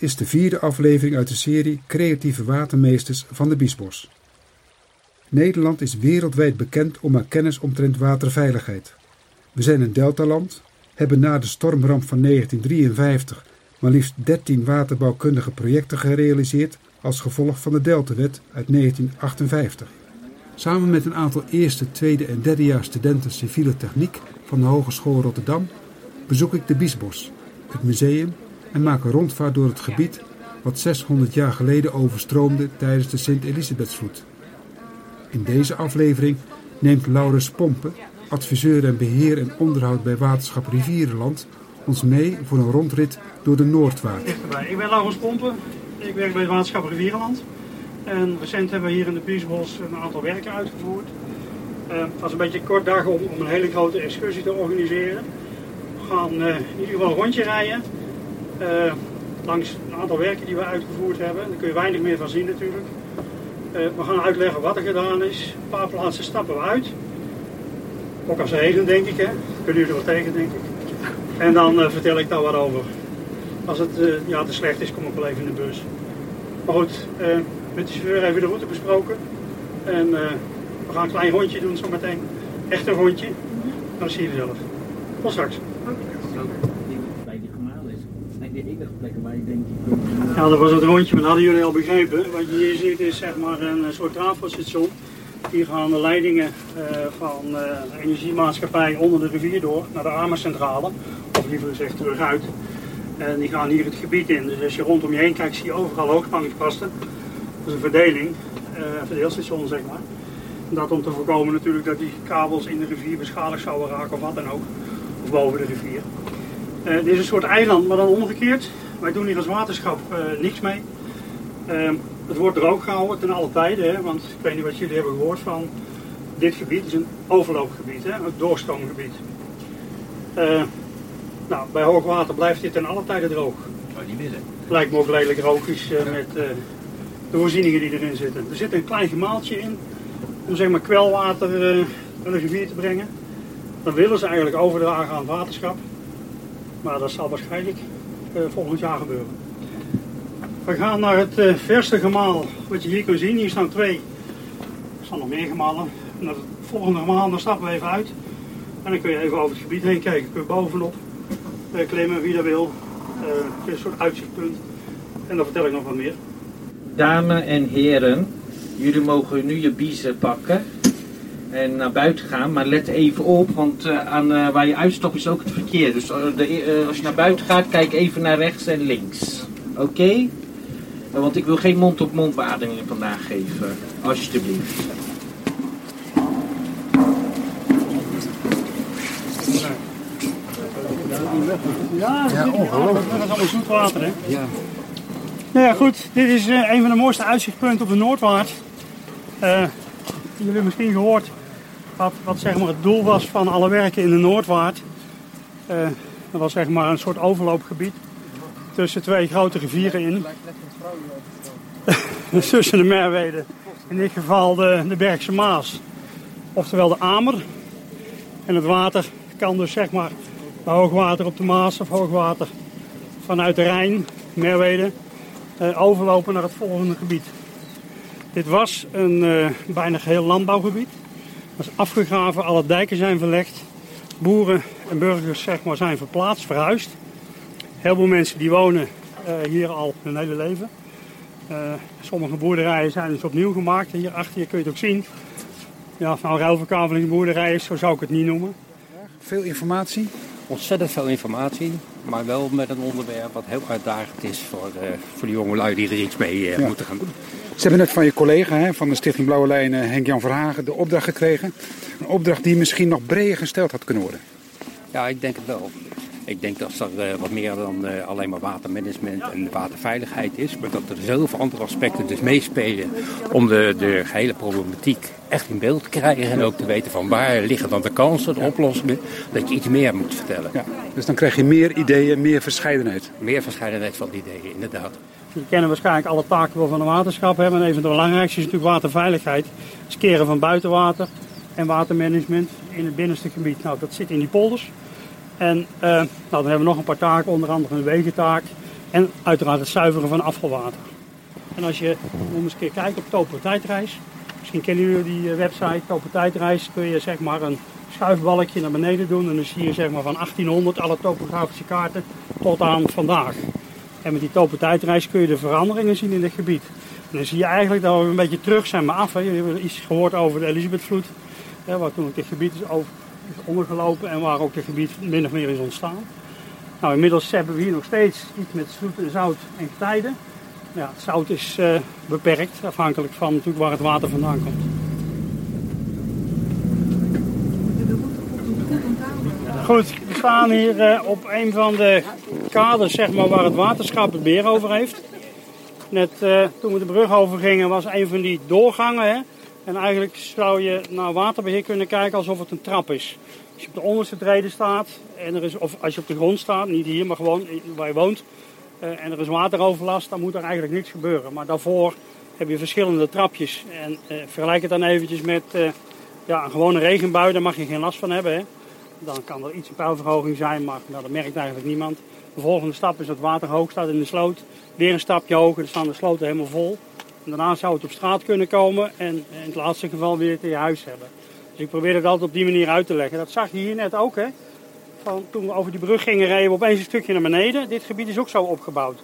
Is de vierde aflevering uit de serie Creatieve Watermeesters van de Biesbos. Nederland is wereldwijd bekend om haar kennis omtrent waterveiligheid. We zijn een deltaland, hebben na de stormramp van 1953 maar liefst 13 waterbouwkundige projecten gerealiseerd als gevolg van de Deltawet uit 1958. Samen met een aantal eerste, tweede en derdejaars studenten civiele techniek van de Hogeschool Rotterdam bezoek ik de Biesbos, het museum en maak een rondvaart door het gebied wat 600 jaar geleden overstroomde tijdens de Sint-Elisabethsvloed. In deze aflevering neemt Laurens Pompen, adviseur en beheer en onderhoud bij Waterschap Rivierenland, ons mee voor een rondrit door de Noordwaard. Ik ben Laurens Pompen, ik werk bij Waterschap Rivierenland. En recent hebben we hier in de Biesbos een aantal werken uitgevoerd. Uh, het was een beetje kort dag om, om, een hele grote excursie te organiseren. We gaan uh, in ieder geval een rondje rijden. Uh, langs een aantal werken die we uitgevoerd hebben. Daar kun je weinig meer van zien natuurlijk. we gaan uitleggen wat er gedaan is. Een paar plaatsen stappen we uit. Ook als heden denk ik, hè. Kunnen jullie er wel tegen denk ik. En dan vertel ik daar wat over. Als het ja, te slecht is, kom ik wel even in de bus. Maar goed, met de chauffeur hebben we de route besproken. En uh, we gaan een klein rondje doen zometeen. Echt een rondje. Dan zie je zelf. Tot straks. Bij die gemaal is. De enige Ja, dat was het rondje, maar dat hadden jullie al begrepen. Wat je hier ziet is zeg maar een soort trafostation. Hier gaan de leidingen uh, van de energiemaatschappij onder de rivier door naar de Armencentrale. Of liever gezegd terug uit. En die gaan hier het gebied in. Dus als je rondom je heen kijkt, zie je overal hoogspanningspasten. Dat is een verdeling, uh, verdeelstation zeg maar. Dat om te voorkomen natuurlijk dat die kabels in de rivier beschadigd zouden raken of wat dan ook. Of boven de rivier. Dit is een soort eiland, maar dan omgekeerd. Wij doen hier als waterschap uh, niks mee. Uh, het wordt droog gehouden ten alle tijde, hè, want ik weet niet wat jullie hebben gehoord van dit gebied. Is een overloopgebied, hè, een doorstroomgebied. nou, bij hoogwater blijft dit ten alle tijde droog. Zou je niet. Lijkt me ook redelijk logisch met de voorzieningen die erin zitten. Er zit een klein gemaaltje in om zeg maar kwelwater uh, naar de rivier te brengen. Dan willen ze eigenlijk overdragen aan het waterschap. Maar dat zal waarschijnlijk uh, volgend jaar gebeuren. We gaan naar het uh, verste gemaal wat je hier kunt zien. Hier staan twee. Er staan nog meer gemalen. Het volgende gemaal, dan stappen we even uit. En dan kun je even over het gebied heen kijken. Kun je bovenop klimmen wie dat wil. een soort uitzichtpunt. En dan vertel ik nog wat meer. Dames en heren, jullie mogen nu je biezen pakken en naar buiten gaan. Maar let even op, want uh, aan, uh, waar je uitstapt is ook het verkeer. Dus uh, de, als je naar buiten gaat, kijk even naar rechts en links. Oké? Okay? want ik wil geen mond-op-mond beademing vandaag geven. Alsjeblieft. Ja, ja ongelooflijk. Dat is allemaal zoet water, hè? Ja. Nou ja, goed. Dit is uh, een van de mooiste uitzichtpunten op de Noordwaard. Jullie misschien gehoord wat, wat zeg maar het doel was van alle werken in de Noordwaard. Dat was zeg maar een soort overloopgebied tussen twee grote rivieren in. tussen de Merwede, in dit geval de, de Bergse Maas. Oftewel de Amer. En het water kan dus zeg maar hoogwater op de Maas of hoogwater vanuit de Rijn, Merwede, uh, overlopen naar het volgende gebied. Dit was een uh, bijna geheel landbouwgebied. Dat is afgegraven, alle dijken zijn verlegd. Boeren en burgers zeg maar, zijn verplaatst, verhuisd. Heel veel mensen die wonen uh, hier al hun hele leven. sommige boerderijen zijn dus opnieuw gemaakt. Hier achter je kun je het ook zien. Ja, van ruilverkaveling zo zou ik het niet noemen. Veel informatie? Ontzettend veel informatie. Maar wel met een onderwerp wat heel uitdagend is voor, uh, voor de jonge lui die er iets mee uh, ja. moeten gaan doen. Ze hebben net van je collega hè, van de Stichting Blauwe Lijn, uh, Henk-Jan Verhagen, de opdracht gekregen. Een opdracht die misschien nog breder gesteld had kunnen worden. Ja, ik denk het wel. Ik denk dat er wat meer dan alleen maar watermanagement en waterveiligheid is. Maar dat er zoveel andere aspecten dus meespelen om de, de gehele problematiek echt in beeld te krijgen. En ook te weten van waar liggen dan de kansen, de oplossingen. Dat je iets meer moet vertellen. Ja, dus dan krijg je meer ideeën, meer verscheidenheid. Meer verscheidenheid van ideeën, inderdaad. We kennen waarschijnlijk alle taken van een waterschap hebben. En een van de belangrijkste is natuurlijk waterveiligheid. Het keren van buitenwater en watermanagement in het binnenste gebied. Nou, dat zit in die polders. En uh, nou, dan hebben we nog een paar taken, onder andere een wegentaak. En uiteraard het zuiveren van afvalwater. En als je, nog eens een keer kijkt op Topo-tijdreis. Misschien kennen jullie die website Topo-tijdreis. Kun je zeg maar een schuifbalkje naar beneden doen. En dan zie je zeg maar van 1800 alle topografische kaarten tot aan vandaag. En met die topo-tijdreis kun je de veranderingen zien in het gebied. Dan zie je eigenlijk dat we een beetje terug zijn maar af. Hè. Je hebt iets gehoord over de Elisabethvloed. Hè, waar toen dit gebied is, over, is ondergelopen en waar ook het gebied min of meer is ontstaan. Nou, inmiddels hebben we hier nog steeds iets met zoet zout en getijden. Het zout is uh, beperkt, afhankelijk van natuurlijk waar het water vandaan komt. Goed, we staan hier uh, op een van de kades zeg maar, waar het waterschap het beheer over heeft. Net uh, toen we de brug over gingen was een van die doorgangen. Hè? En eigenlijk zou je naar waterbeheer kunnen kijken alsof het een trap is. Als je op de onderste treden staat, en er is, of als je op de grond staat, niet hier, maar gewoon waar je woont, uh, en er is wateroverlast, dan moet er eigenlijk niks gebeuren. Maar daarvoor heb je verschillende trapjes. En vergelijk het dan eventjes met ja, een gewone regenbui, daar mag je geen last van hebben. Hè? Dan kan er iets een peilverhoging zijn, maar nou, dat merkt eigenlijk niemand. De volgende stap is dat het water hoog staat in de sloot. Weer een stapje hoger, dan staan de sloten helemaal vol. En daarna zou het op straat kunnen komen en in het laatste geval weer te je huis hebben. Dus ik probeer het altijd op die manier uit te leggen. Dat zag je hier net ook, hè. Van, toen we over die brug gingen rijden we opeens een stukje naar beneden. Dit gebied is ook zo opgebouwd.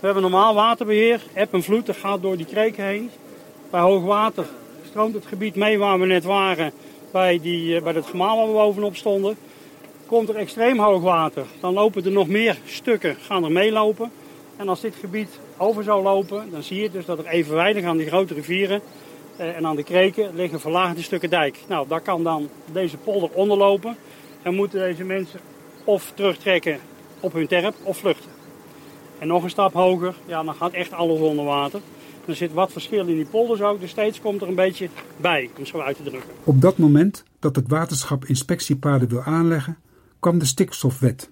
We hebben normaal waterbeheer, eb en vloed, dat gaat door die kreken heen. Bij hoog water stroomt het gebied mee waar we net waren, bij, die, eh, bij het gemaal waar we bovenop stonden. Komt er extreem hoog water, dan lopen er nog meer stukken, gaan er meelopen. En als dit gebied over zou lopen, dan zie je dus dat er evenwijdig aan die grote rivieren eh, en aan de kreken liggen verlaagde stukken dijk. Nou, daar kan dan deze polder onderlopen en moeten deze mensen of terugtrekken op hun terp of vluchten. En nog een stap hoger, ja, dan gaat echt alles onder water. Er zit wat verschil in die polders ook, dus steeds komt er een beetje bij, om zo uit te drukken. Op dat moment dat het waterschap inspectiepaden wil aanleggen, kwam de stikstofwet.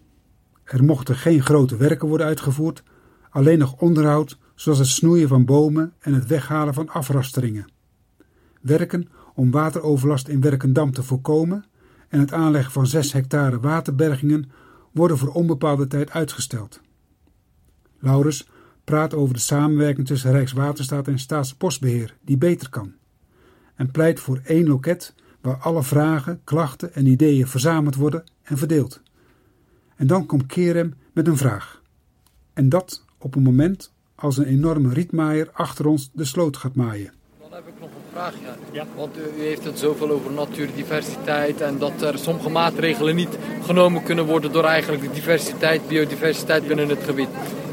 Er mochten geen grote werken worden uitgevoerd, alleen nog onderhoud zoals het snoeien van bomen en het weghalen van afrasteringen. Werken om wateroverlast in Werkendam te voorkomen en het aanleggen van 6 hectare waterbergingen worden voor onbepaalde tijd uitgesteld. Laurens praat over de samenwerking tussen Rijkswaterstaat en Staatsbosbeheer die beter kan en pleit voor één loket waar alle vragen, klachten en ideeën verzameld worden en verdeeld. En dan komt Kerem met een vraag. En dat op een moment als een enorme rietmaaier achter ons de sloot gaat maaien. Dan heb ik nog een vraag. Ja. ja. Want u, u, heeft het zoveel over natuurdiversiteit en dat er sommige maatregelen niet genomen kunnen worden door eigenlijk de diversiteit, biodiversiteit binnen het gebied.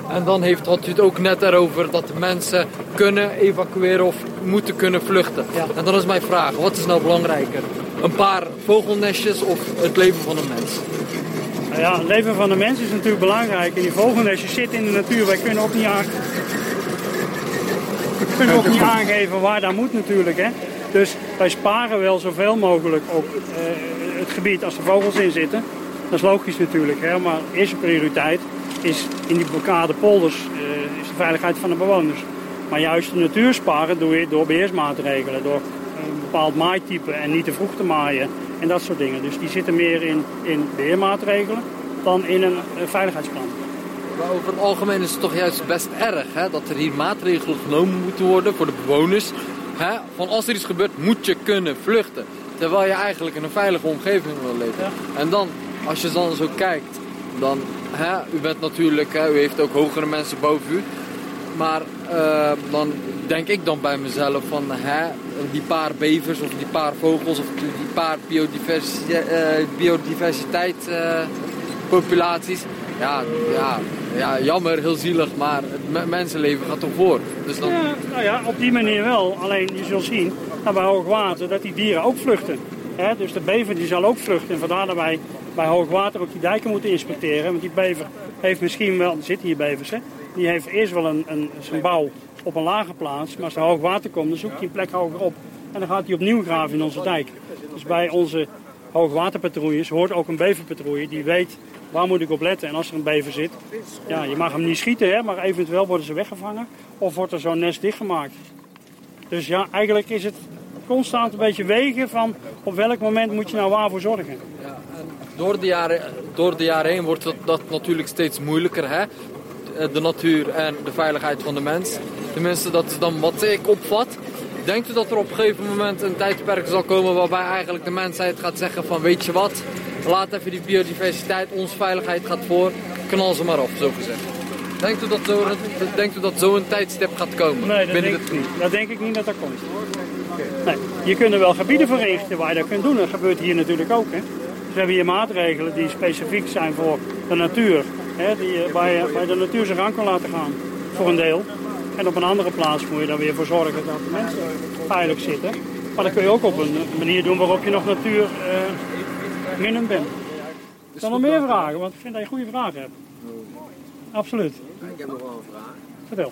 En dan heeft, had u het ook net erover dat mensen kunnen evacueren of moeten kunnen vluchten. Ja. En dan is mijn vraag, wat is nou belangrijker? Een paar vogelnestjes of het leven van een mens? Nou ja, het leven van de mens is natuurlijk belangrijk. En die vogelnestjes zitten in de natuur. Wij kunnen ook niet, aan... we kunnen ook niet aangeven waar dat moet natuurlijk. Hè. Dus wij sparen wel zoveel mogelijk op uh, het gebied als er vogels in zitten. Dat is logisch natuurlijk. Hè. Maar eerste prioriteit is in die blokkade polders uh, is de veiligheid van de bewoners. Maar juist de natuur sparen doe je door beheersmaatregelen. Door een bepaald maaitype en niet te vroeg te maaien en dat soort dingen. Dus die zitten meer in, in beheermaatregelen dan in een, een veiligheidsplan. Maar over het algemeen is het toch juist best erg hè, dat er hier maatregelen genomen moeten worden voor de bewoners. Hè? Van als er iets gebeurt moet je kunnen vluchten. Terwijl je eigenlijk in een veilige omgeving wil leven. En dan, als je dan zo kijkt, dan, hè, u bent natuurlijk, hè, u heeft ook hogere mensen boven u. Maar uh, dan denk ik dan bij mezelf van hè, die paar bevers of die paar vogels of die paar uh, biodiversiteit populaties. Ja, ja, ja, jammer, heel zielig, maar het mensenleven gaat toch voor. Dus dan... ja, nou ja, op die manier wel. Alleen je zult zien dat bij hoogwater dat die dieren ook vluchten. Dus de bever die zal ook vluchten. En vandaar dat wij bij hoogwater ook die dijken moeten inspecteren. Want die bever heeft misschien wel, er zitten hier bevers, hè? die heeft eerst wel een, een, zijn bouw op een lage plaats. Maar als er hoog water komt, dan zoekt hij een plek hoger op. En dan gaat hij opnieuw graven in onze dijk. Dus bij onze hoogwaterpatrouilles hoort ook een beverpatrouille die weet waar moet ik op letten. En als er een bever zit, ja, je mag hem niet schieten, hè, maar eventueel worden ze weggevangen. Of wordt er zo'n nest dichtgemaakt. Dus ja, eigenlijk is het constant een beetje wegen van op welk moment moet je nou waarvoor zorgen. Ja, en door, de jaren, door de jaren heen wordt dat, dat natuurlijk steeds moeilijker. Hè? eh, de natuur en de veiligheid van de mens. Tenminste, dat is dan wat ik opvat. Denkt u dat er op een gegeven moment een tijdperk zal komen waarbij eigenlijk de mensheid gaat zeggen van weet je wat, laat even die biodiversiteit, onze veiligheid gaat voor, knal ze maar op, zo gezegd. Denkt u dat zo'n denkt u dat zo een tijdstip gaat komen? Nee, dat binnen denk, gebied? dat denk ik niet dat dat komt. Nee, je kunt er wel gebieden voor richten waar je dat kunt doen. Dat gebeurt hier natuurlijk ook. Hè. Dus we hebben hier maatregelen die specifiek zijn voor de natuur. Hè, die, waar, je, waar je de natuur zijn gang kan laten gaan, voor een deel. En op een andere plaats moet je dan weer voor zorgen dat de mensen veilig zitten. Maar dat kun je ook op een manier doen waarop je nog natuur eh minnend bent. Ik zal nog meer vragen, want ik vind dat je goede vragen hebt. Absoluut. Ik heb nog wel een vraag. Vertel.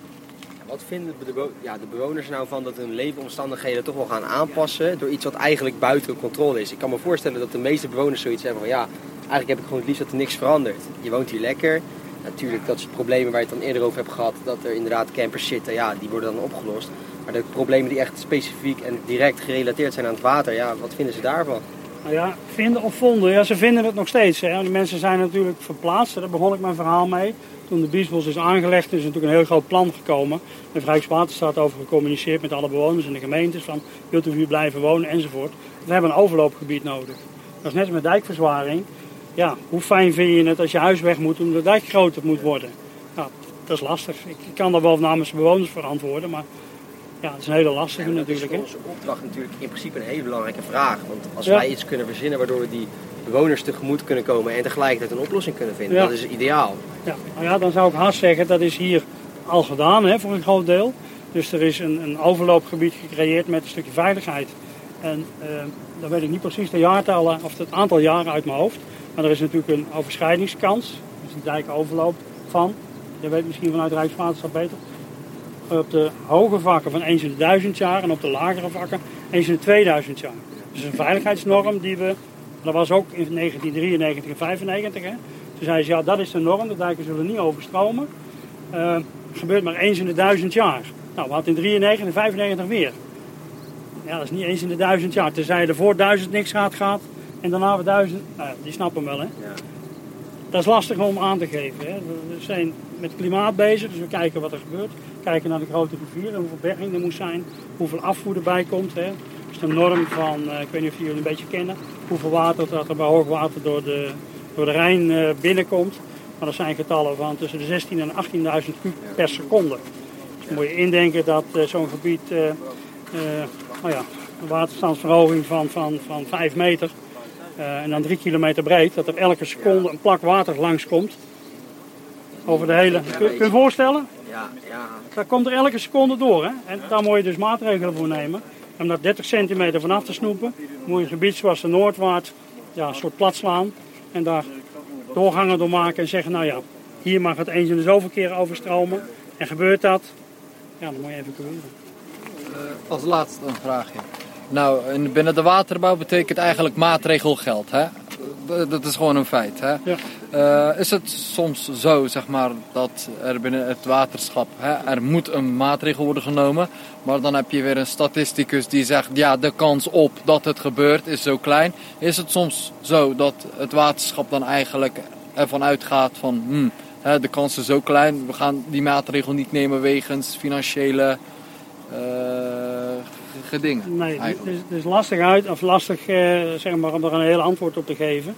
Wat vinden de, ja, de bewoners nou van dat hun leefomstandigheden toch wel gaan aanpassen door iets wat eigenlijk buiten hun controle is? Ik kan me voorstellen dat de meeste bewoners zoiets hebben van ja, eigenlijk heb ik gewoon het liefst dat er niks verandert. Je woont hier lekker. Natuurlijk, dat soort problemen waar je het dan eerder over hebt gehad, dat er inderdaad campers zitten, ja, die worden dan opgelost. Maar de problemen die echt specifiek en direct gerelateerd zijn aan het water, ja, wat vinden ze daarvan? Ja, vinden of vonden, ja, ze vinden het nog steeds. Hè. Die mensen zijn natuurlijk verplaatst, daar begon ik mijn verhaal mee. Toen de Biesbos is aangelegd, is natuurlijk een heel groot plan gekomen. Heeft Rijkswaterstaat over gecommuniceerd met alle bewoners en de gemeentes. Van, wilt u hier blijven wonen enzovoort. We hebben een overloopgebied nodig. Dat is net als met dijkverzwaring. Ja, hoe fijn vind je het als je huis weg moet omdat de dijk groter moet worden? Nou, dat is lastig. Ik ik kan daar wel namens de bewoners verantwoorden, maar ja, het is een hele lastige En dat is natuurlijk. voor onze opdracht natuurlijk in principe een hele belangrijke vraag. Want als Ja. wij iets kunnen verzinnen waardoor we die bewoners tegemoet kunnen komen en tegelijkertijd een oplossing kunnen vinden, Ja. dat is ideaal. Ja, nou ja, dan zou ik haast zeggen, dat is hier al gedaan hè, voor een groot deel. Dus er is een, een overloopgebied gecreëerd met een stukje veiligheid. En eh, dan weet ik niet precies de jaartallen of het aantal jaren uit mijn hoofd. Maar er is natuurlijk een overschrijdingskans. Er is een dijk overloop van. Je weet misschien vanuit Rijkswaterstaat beter. Op de hoge vakken van eens in de duizend jaar en op de lagere vakken eens in de 2000 jaar. Dus een veiligheidsnorm die we, dat was ook in 1993 en 95 hè. Toen zei ze, ja dat is de norm, de dijken zullen niet overstromen. Eh, gebeurt maar eens in de duizend jaar. Nou, we hadden in 93 en 95 weer. Ja, dat is niet eens in de duizend jaar. Tenzij je ervoor duizend niks gaat, gaat en daarna weer duizend. Nou, ja, die snappen wel, hè. Dat is lastig om aan te geven. Hè. We zijn met klimaat bezig, dus we kijken wat er gebeurt. Kijken naar de grote rivieren, hoeveel berging er moet zijn, hoeveel afvoer erbij komt. Hè. Dat is de norm van, eh, ik weet niet of jullie een beetje kennen, hoeveel water dat er bij hoogwater door de, door de Rijn eh, binnenkomt. Maar dat zijn getallen van tussen de 16.000 en 18.000 kub per seconde. Dus moet je indenken dat eh, zo'n gebied, nou ja, een waterstandsverhoging van, van, van 5 meter en dan 3 kilometer breed, dat er elke seconde een plak water langskomt. Over de hele. Kun, je je voorstellen? Ja, ja. Dat komt er elke seconde door. Hè? En daar moet je dus maatregelen voor nemen. Om dat 30 centimeter vanaf te snoepen, moet je een gebied zoals de Noordwaard ja, een soort plat slaan. En daar doorgangen door maken en zeggen, nou ja, hier mag het eens in de zoveel keer overstromen. En gebeurt dat, ja, dan moet je evacueren. Als laatste een vraagje. Nou, in- binnen de waterbouw betekent eigenlijk maatregelgeld. Hè? Dat is gewoon een feit. Hè? Ja. Eh, is het soms zo, zeg maar, dat er binnen het waterschap, hè, er moet een maatregel worden genomen. Maar dan heb je weer een statisticus die zegt, ja, de kans op dat het gebeurt is zo klein. Is het soms zo dat het waterschap dan eigenlijk ervan uitgaat van, hmm, hè, de kans is zo klein, we gaan die maatregel niet nemen wegens financiële eh, gedingen? Nee, het is, het is lastig uit, of lastig eh, zeg maar, om er een heel antwoord op te geven.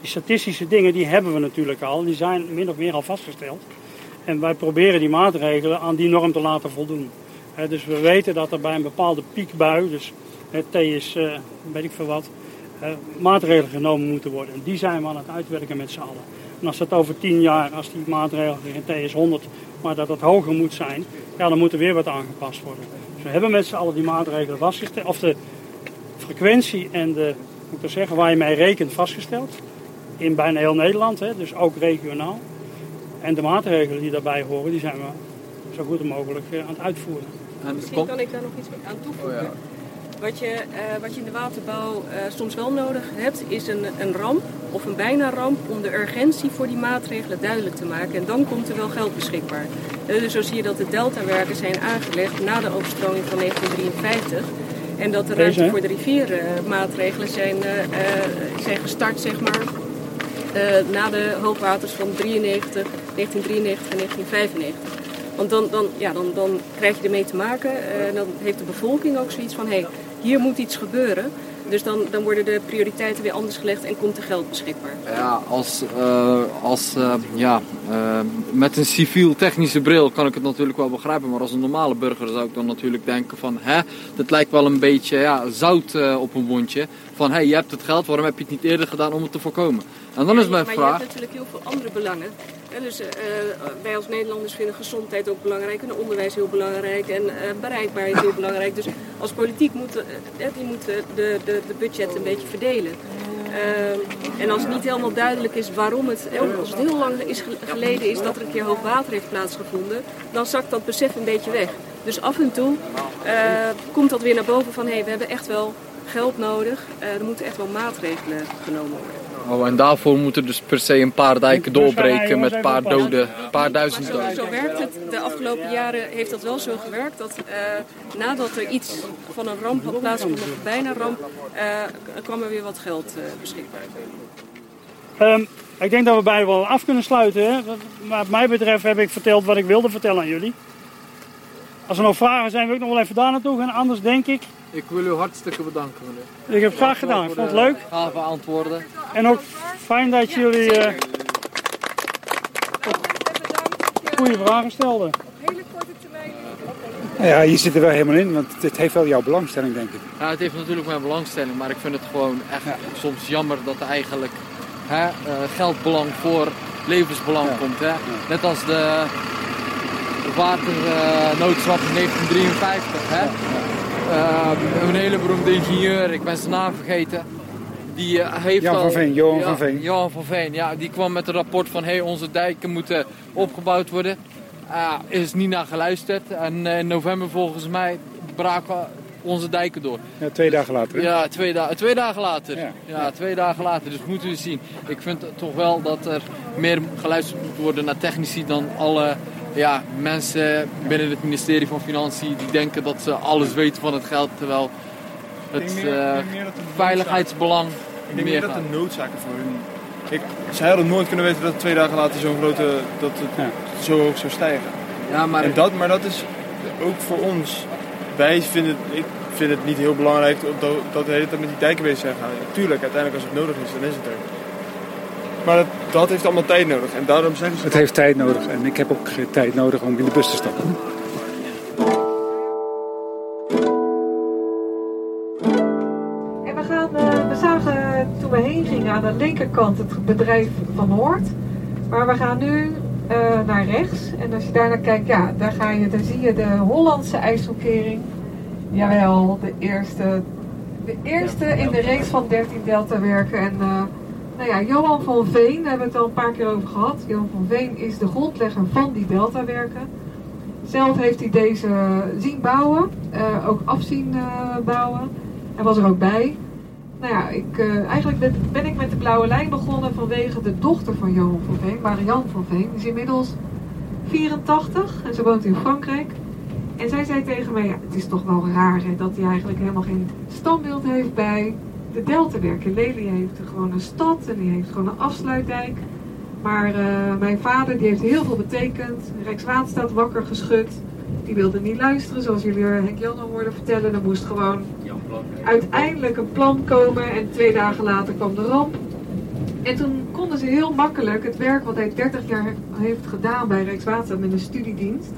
Die statistische dingen die hebben we natuurlijk al, die zijn min of meer al vastgesteld. En wij proberen die maatregelen aan die norm te laten voldoen. Dus we weten dat er bij een bepaalde piekbui, dus het T is eh, weet ik veel wat, eh, maatregelen genomen moeten worden. En die zijn we aan het uitwerken met z'n allen. En als dat over 10 jaar, als die maatregel geen T is 100, maar dat het hoger moet zijn, ja, dan moet er weer wat aangepast worden. We hebben met z'n allen die maatregelen vastgesteld, of de frequentie en de, moet ik zeggen, waar je mee rekent vastgesteld. In bijna heel Nederland, hè, dus ook regionaal. En de maatregelen die daarbij horen, die zijn we zo goed mogelijk eh, aan het uitvoeren. En Misschien kom- kan ik daar nog iets aan toevoegen. Oh ja. Wat je, eh, wat je in de waterbouw eh, soms wel nodig hebt, is een, een ramp of een bijna ramp om de urgentie voor die maatregelen duidelijk te maken. En dan komt er wel geld beschikbaar. Eh, dus zo zie je dat de deltawerken zijn aangelegd na de overstroming van 1953. En dat de ruimte voor de rivierenmaatregelen zijn, zijn gestart, zeg maar, na de hoogwaters van 93, 1993 en 1995. Want dan, dan, ja, dan, dan krijg je ermee te maken. En dan heeft de bevolking ook zoiets van: hé, hey, hier moet iets gebeuren. Dus dan, dan worden de prioriteiten weer anders gelegd en komt er geld beschikbaar. Ja, als, uh, als uh, ja, uh, met een civiel-technische bril kan ik het natuurlijk wel begrijpen. Maar als een normale burger zou ik dan natuurlijk denken van... Hè, dat lijkt wel een beetje ja, zout op een wondje. Van, hé, hey, je hebt het geld, waarom heb je het niet eerder gedaan om het te voorkomen? En dan is mijn maar vraag... Maar je hebt natuurlijk heel veel andere belangen. dus wij als Nederlanders vinden gezondheid ook belangrijk en onderwijs heel belangrijk en bereikbaarheid heel belangrijk. Dus als politiek moet, die moet de, de, de budget een beetje verdelen. Uh, en als het niet helemaal duidelijk is waarom het, als het heel lang is geleden is dat er een keer hoogwater heeft plaatsgevonden, dan zakt dat besef een beetje weg. Dus af en toe uh, komt dat weer naar boven van hé, hey, we hebben echt wel geld nodig, uh, er moeten echt wel maatregelen genomen worden. Oh, en daarvoor moeten dus per se een paar dijken doorbreken met een paar doden, een paar duizend doden. Zo, zo werkt het. De afgelopen jaren heeft dat wel zo gewerkt dat uh, nadat er iets van een ramp had plaatsgevonden, of bijna ramp, uh, kwam er weer wat geld uh, beschikbaar. Um, ik denk dat we beide wel af kunnen sluiten. Hè? Wat mij betreft heb ik verteld wat ik wilde vertellen aan jullie. Als er nog vragen zijn, wil ik nog wel even daar naartoe gaan. Anders denk ik ik wil u hartstikke bedanken, meneer. Ik heb het graag gedaan. Ik vond het leuk. Gave antwoorden. En ook fijn dat jullie uh, goede vragen stelden. Hele korte termijn. Ja, je zit er wel helemaal in, want het heeft wel jouw belangstelling, denk ik. Ja, het heeft natuurlijk mijn belangstelling, maar ik vind het gewoon echt ja. soms jammer dat er eigenlijk hè, uh, geldbelang voor levensbelang ja. komt. Hè? Net als de waternoodschap in 1953. Hè? Uh, een hele beroemde ingenieur, ik ben zijn naam vergeten. Die uh, heeft Jan van Veen, Johan van Veen. Johan van Veen, ja, die kwam met een rapport van hey, onze dijken moeten opgebouwd worden. Uh, is niet naar geluisterd. En in november volgens mij braken onze dijken door. Ja, twee dagen later. Hè? Ja, twee, da twee dagen later. Ja. ja. twee dagen later. Dus moeten we zien. Ik vind toch wel dat er meer geluisterd moet worden naar technici dan alle ja, mensen binnen het ministerie van Financiën die denken dat ze alles weten van het geld, terwijl het meer, uh, veiligheidsbelang Ik denk meer dat de noodzaken voor hun... Ik, zij hadden nooit kunnen weten dat twee dagen later zo'n grote, dat het ja. zo hoog zou stijgen. Ja, maar, en dat, maar dat is ook voor ons. Wij vinden, ik vind het niet heel belangrijk dat, dat de hele tijd met die dijken bezig zijn gaan. Tuurlijk, uiteindelijk als het nodig is, dan is het er. Maar dat, dat heeft allemaal tijd nodig. En daarom zeggen ze... Het heeft tijd nodig. En ik heb ook tijd nodig om in de bus te stappen. En we, gaan, uh, we zagen toen we heen gingen aan de linkerkant het bedrijf van Noord. Maar we gaan nu uh, naar rechts. En als je daar naar kijkt, ja, daar, ga je, daar zie je de Hollandse ijsselkering. Jawel, de eerste, de eerste in de reeks van 13 deltawerken. En... Uh, nou ja, Johan van Veen, daar hebben we het al een paar keer over gehad. Johan van Veen is de grondlegger van die deltawerken. Zelf heeft hij deze zien bouwen, uh, ook afzien uh, bouwen. Hij was er ook bij. Nou ja, ik, uh, eigenlijk ben ik met de blauwe lijn begonnen vanwege de dochter van Johan van Veen, Marianne van Veen. Die is inmiddels 84 en ze woont in Frankrijk. En zij zei tegen mij, ja, het is toch wel raar hè, dat hij eigenlijk helemaal geen standbeeld heeft bij de Deltawerken. Lely heeft gewoon een stad en die heeft gewoon een afsluitdijk. Maar uh, mijn vader die heeft heel veel betekend. Rijkswaterstaat wakker geschud. Die wilde niet luisteren, zoals jullie Henk Jan al hoorden vertellen. Er moest gewoon uiteindelijk een plan komen en twee dagen later kwam de ramp. En toen konden ze heel makkelijk het werk wat hij 30 jaar heeft gedaan bij Rijkswaterstaat met een studiedienst.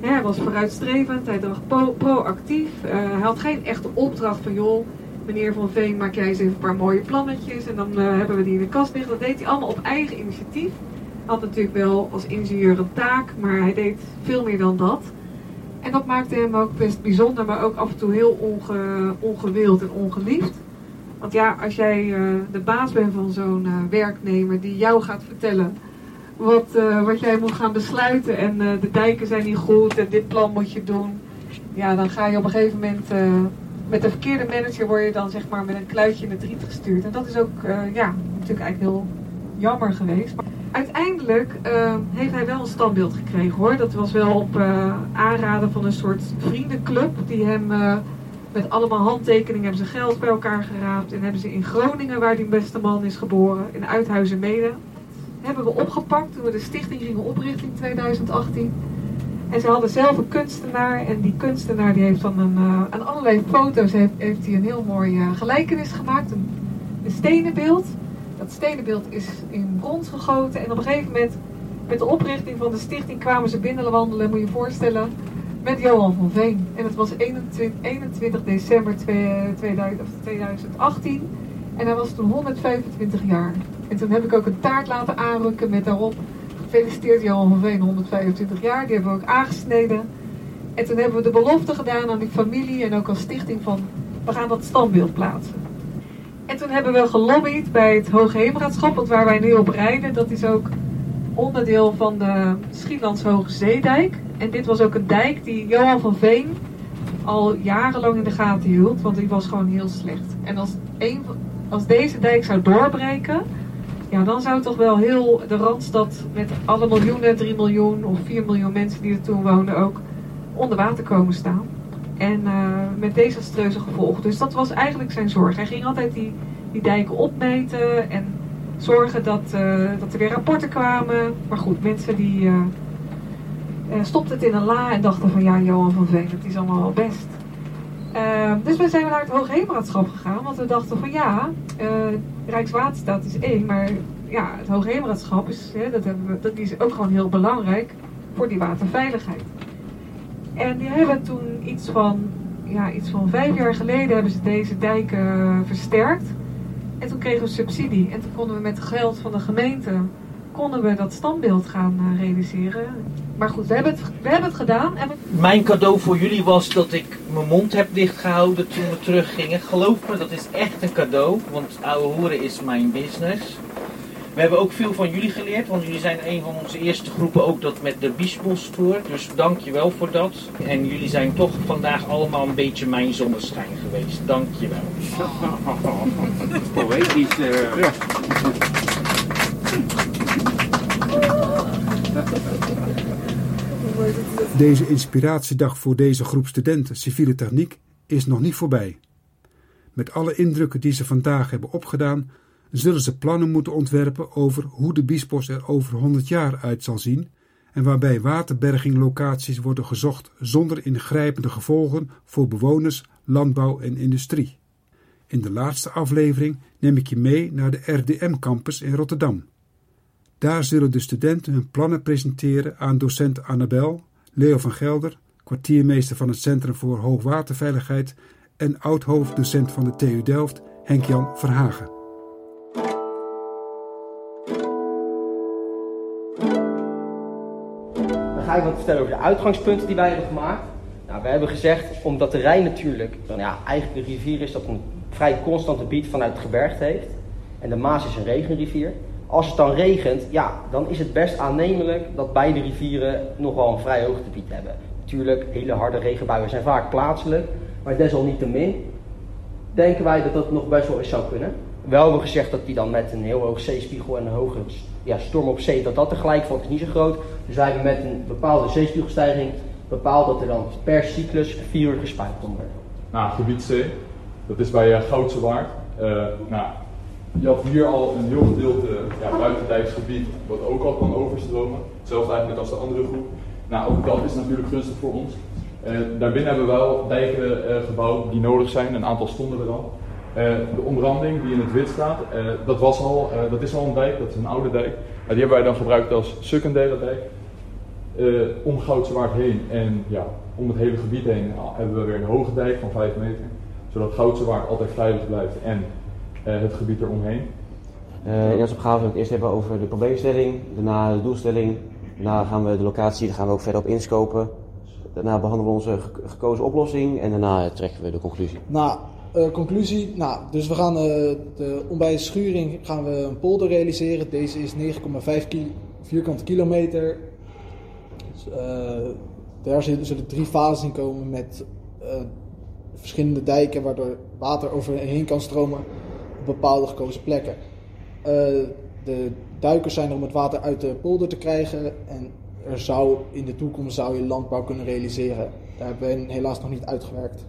Hij was vooruitstrevend, hij dacht pro proactief. Uh, hij had geen echte opdracht van joh, meneer Van Veen, maak jij eens even een paar mooie plannetjes en dan uh, hebben we die in de kast liggen. Dat deed hij allemaal op eigen initiatief. Had natuurlijk wel als ingenieur een taak, maar hij deed veel meer dan dat. En dat maakte hem ook best bijzonder, maar ook af en toe heel onge, ongewild en ongeliefd. Want ja, als jij uh, de baas bent van zo'n uh, werknemer die jou gaat vertellen wat, wat jij moet gaan besluiten en de dijken zijn niet goed en dit plan moet je doen. Ja, dan ga je op een gegeven moment met de verkeerde manager word je dan zeg maar met een kluitje in het riet gestuurd. En dat is ook uh, ja, natuurlijk eigenlijk heel jammer geweest. Uiteindelijk uh, heeft hij wel een standbeeld gekregen hoor. Dat was wel op uh, aanraden van een soort vriendenclub die hem Met allemaal handtekeningen hebben ze geld bij elkaar geraapt. En hebben ze in Groningen, waar die beste man is geboren, in Uithuizen Mede, hebben we opgepakt toen we de stichting gingen oprichten in 2018. En ze hadden zelf een kunstenaar. En die kunstenaar die heeft van een, uh, aan allerlei foto's heeft, heeft een heel mooi uh, gelijkenis gemaakt. Een, een stenen beeld. Dat stenen beeld is in brons gegoten. En op een gegeven moment, met de oprichting van de stichting, kwamen ze binnenwandelen, moet je je voorstellen, met Johan van Veen. En het was 21, 21 december 2000, 2018. En hij was toen 125 jaar. En toen heb ik ook een taart laten aanrukken met daarop gefeliciteerd Johan van Veen, 125 jaar. Die hebben we ook aangesneden. En toen hebben we de belofte gedaan aan die familie en ook als stichting van we gaan dat standbeeld plaatsen. En toen hebben we gelobbyd bij het Hoogheemraadschap, want waar wij nu op rijden, dat is ook onderdeel van de Schietlands Hoge Zeedijk. En dit was ook een dijk die Johan van Veen al jarenlang in de gaten hield, want die was gewoon heel slecht. En als, als deze dijk zou doorbreken, ja, dan zou toch wel heel de Randstad met alle miljoenen, 3 miljoen of 4 miljoen mensen die er toen woonden ook onder water komen staan. En uh, met desastreuze gevolgen. Dus dat was eigenlijk zijn zorg. Hij ging altijd die, die dijken opmeten en zorgen dat, uh, dat er weer rapporten kwamen. Maar goed, mensen die uh, stopten het in een la en dachten van ja, Johan van Veen, dat is allemaal wel best. dus we zijn naar het Hoogheemraadschap gegaan, want we dachten van ja, Rijkswaterstaat is één, maar ja, het Hoogheemraadschap is, hè, dat, hebben we, dat is ook gewoon heel belangrijk voor die waterveiligheid. En die hebben toen iets van, ja, iets van vijf jaar geleden hebben ze deze dijken versterkt. En toen kregen we subsidie. En toen konden we met geld van de gemeente konden we dat standbeeld gaan uh, realiseren. Maar goed, we hebben het, we hebben het gedaan. En we... Mijn cadeau voor jullie was dat ik mijn mond heb dichtgehouden toen we teruggingen. Geloof me, dat is echt een cadeau, want ouwe horen is mijn business. We hebben ook veel van jullie geleerd, want jullie zijn een van onze eerste groepen ook dat met de Biesbos Tour. Dus dank je wel voor dat. En jullie zijn toch vandaag allemaal een beetje mijn zonneschijn geweest. Dank je wel. Poëtisch. Uh... Ja. Deze inspiratiedag voor deze groep studenten civiele techniek is nog niet voorbij. Met alle indrukken die ze vandaag hebben opgedaan, zullen ze plannen moeten ontwerpen over hoe de Biesbos er over 100 jaar uit zal zien en waarbij waterberginglocaties worden gezocht zonder ingrijpende gevolgen voor bewoners, landbouw en industrie. In de laatste aflevering neem ik je mee naar de RDM-campus in Rotterdam. Daar zullen de studenten hun plannen presenteren aan docent Annabel, Leo van Gelder, kwartiermeester van het Centrum voor Hoogwaterveiligheid en oud-hoofddocent van de TU Delft, Henk-Jan Verhagen. Dan ga ik wat vertellen over de uitgangspunten die wij hebben gemaakt. Nou, we hebben gezegd, omdat de Rijn natuurlijk, ja, eigenlijk een rivier is dat een vrij constant gebied vanuit het gebergte heeft. En de Maas is een regenrivier. Als het dan regent, ja, dan is het best aannemelijk dat beide rivieren nog wel een vrij hoogtegebied hebben. Natuurlijk, hele harde regenbuien zijn vaak plaatselijk, maar desalniettemin denken wij dat dat nog best wel eens zou kunnen. Wel hebben we gezegd dat die dan met een heel hoog zeespiegel en een hoge ja, storm op zee, dat dat tegelijk valt, is niet zo groot. Dus wij hebben met een bepaalde zeespiegelstijging bepaald dat er dan per cyclus vier uur gespuit worden. Nou, gebied C, dat is bij uh, Goudse Waard. Uh, nou, je had hier al een heel gedeelte ja, buitendijks gebied wat ook al kan overstromen. Hetzelfde eigenlijk als de andere groep. Nou, ook dat is natuurlijk gunstig voor ons. Uh, daarbinnen hebben we wel dijken uh, gebouwd die nodig zijn. Een aantal stonden er al. Uh, de omranding die in het wit staat, dat, was al, dat is al een dijk, dat is een oude dijk. die hebben wij dan gebruikt als secundaire dijk. om Goudsewaard heen en ja, om het hele gebied heen hebben we weer een hoge dijk van 5 meter. Zodat Goudsewaard altijd veilig blijft en het gebied eromheen. Uh, in onze opgave gaan we het eerst hebben over de probleemstelling, daarna de doelstelling, daarna gaan we de locatie, daar gaan we ook verder op inscopen. Daarna behandelen we onze gekozen oplossing en daarna trekken we de conclusie. Nou, uh, conclusie. Nou, dus we gaan uh, de, om bij de schuring gaan we een polder realiseren. Deze is 9,5 ki vierkante kilometer. Dus, uh, daar zullen drie fases in komen met verschillende dijken waardoor water overheen kan stromen bepaalde gekozen plekken. de duikers zijn er om het water uit de polder te krijgen en er zou in de toekomst zou je landbouw kunnen realiseren. Daar hebben we helaas nog niet uitgewerkt.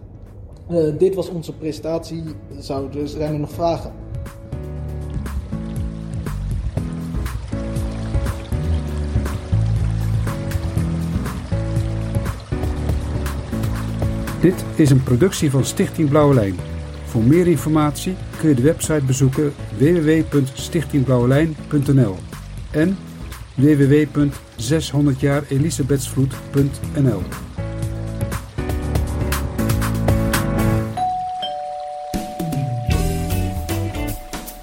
Eh, dit was onze presentatie. Zou, dus zijn er nog vragen? Dit is een productie van Stichting Blauwe Lijn. Voor meer informatie kun je de website bezoeken www.stichtingblauwelijn.nl en www.600jaarelisabethsvloed.nl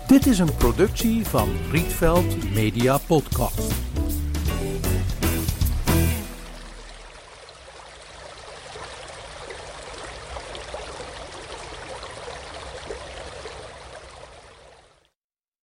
Dit is een productie van Rietveld Media Podcast.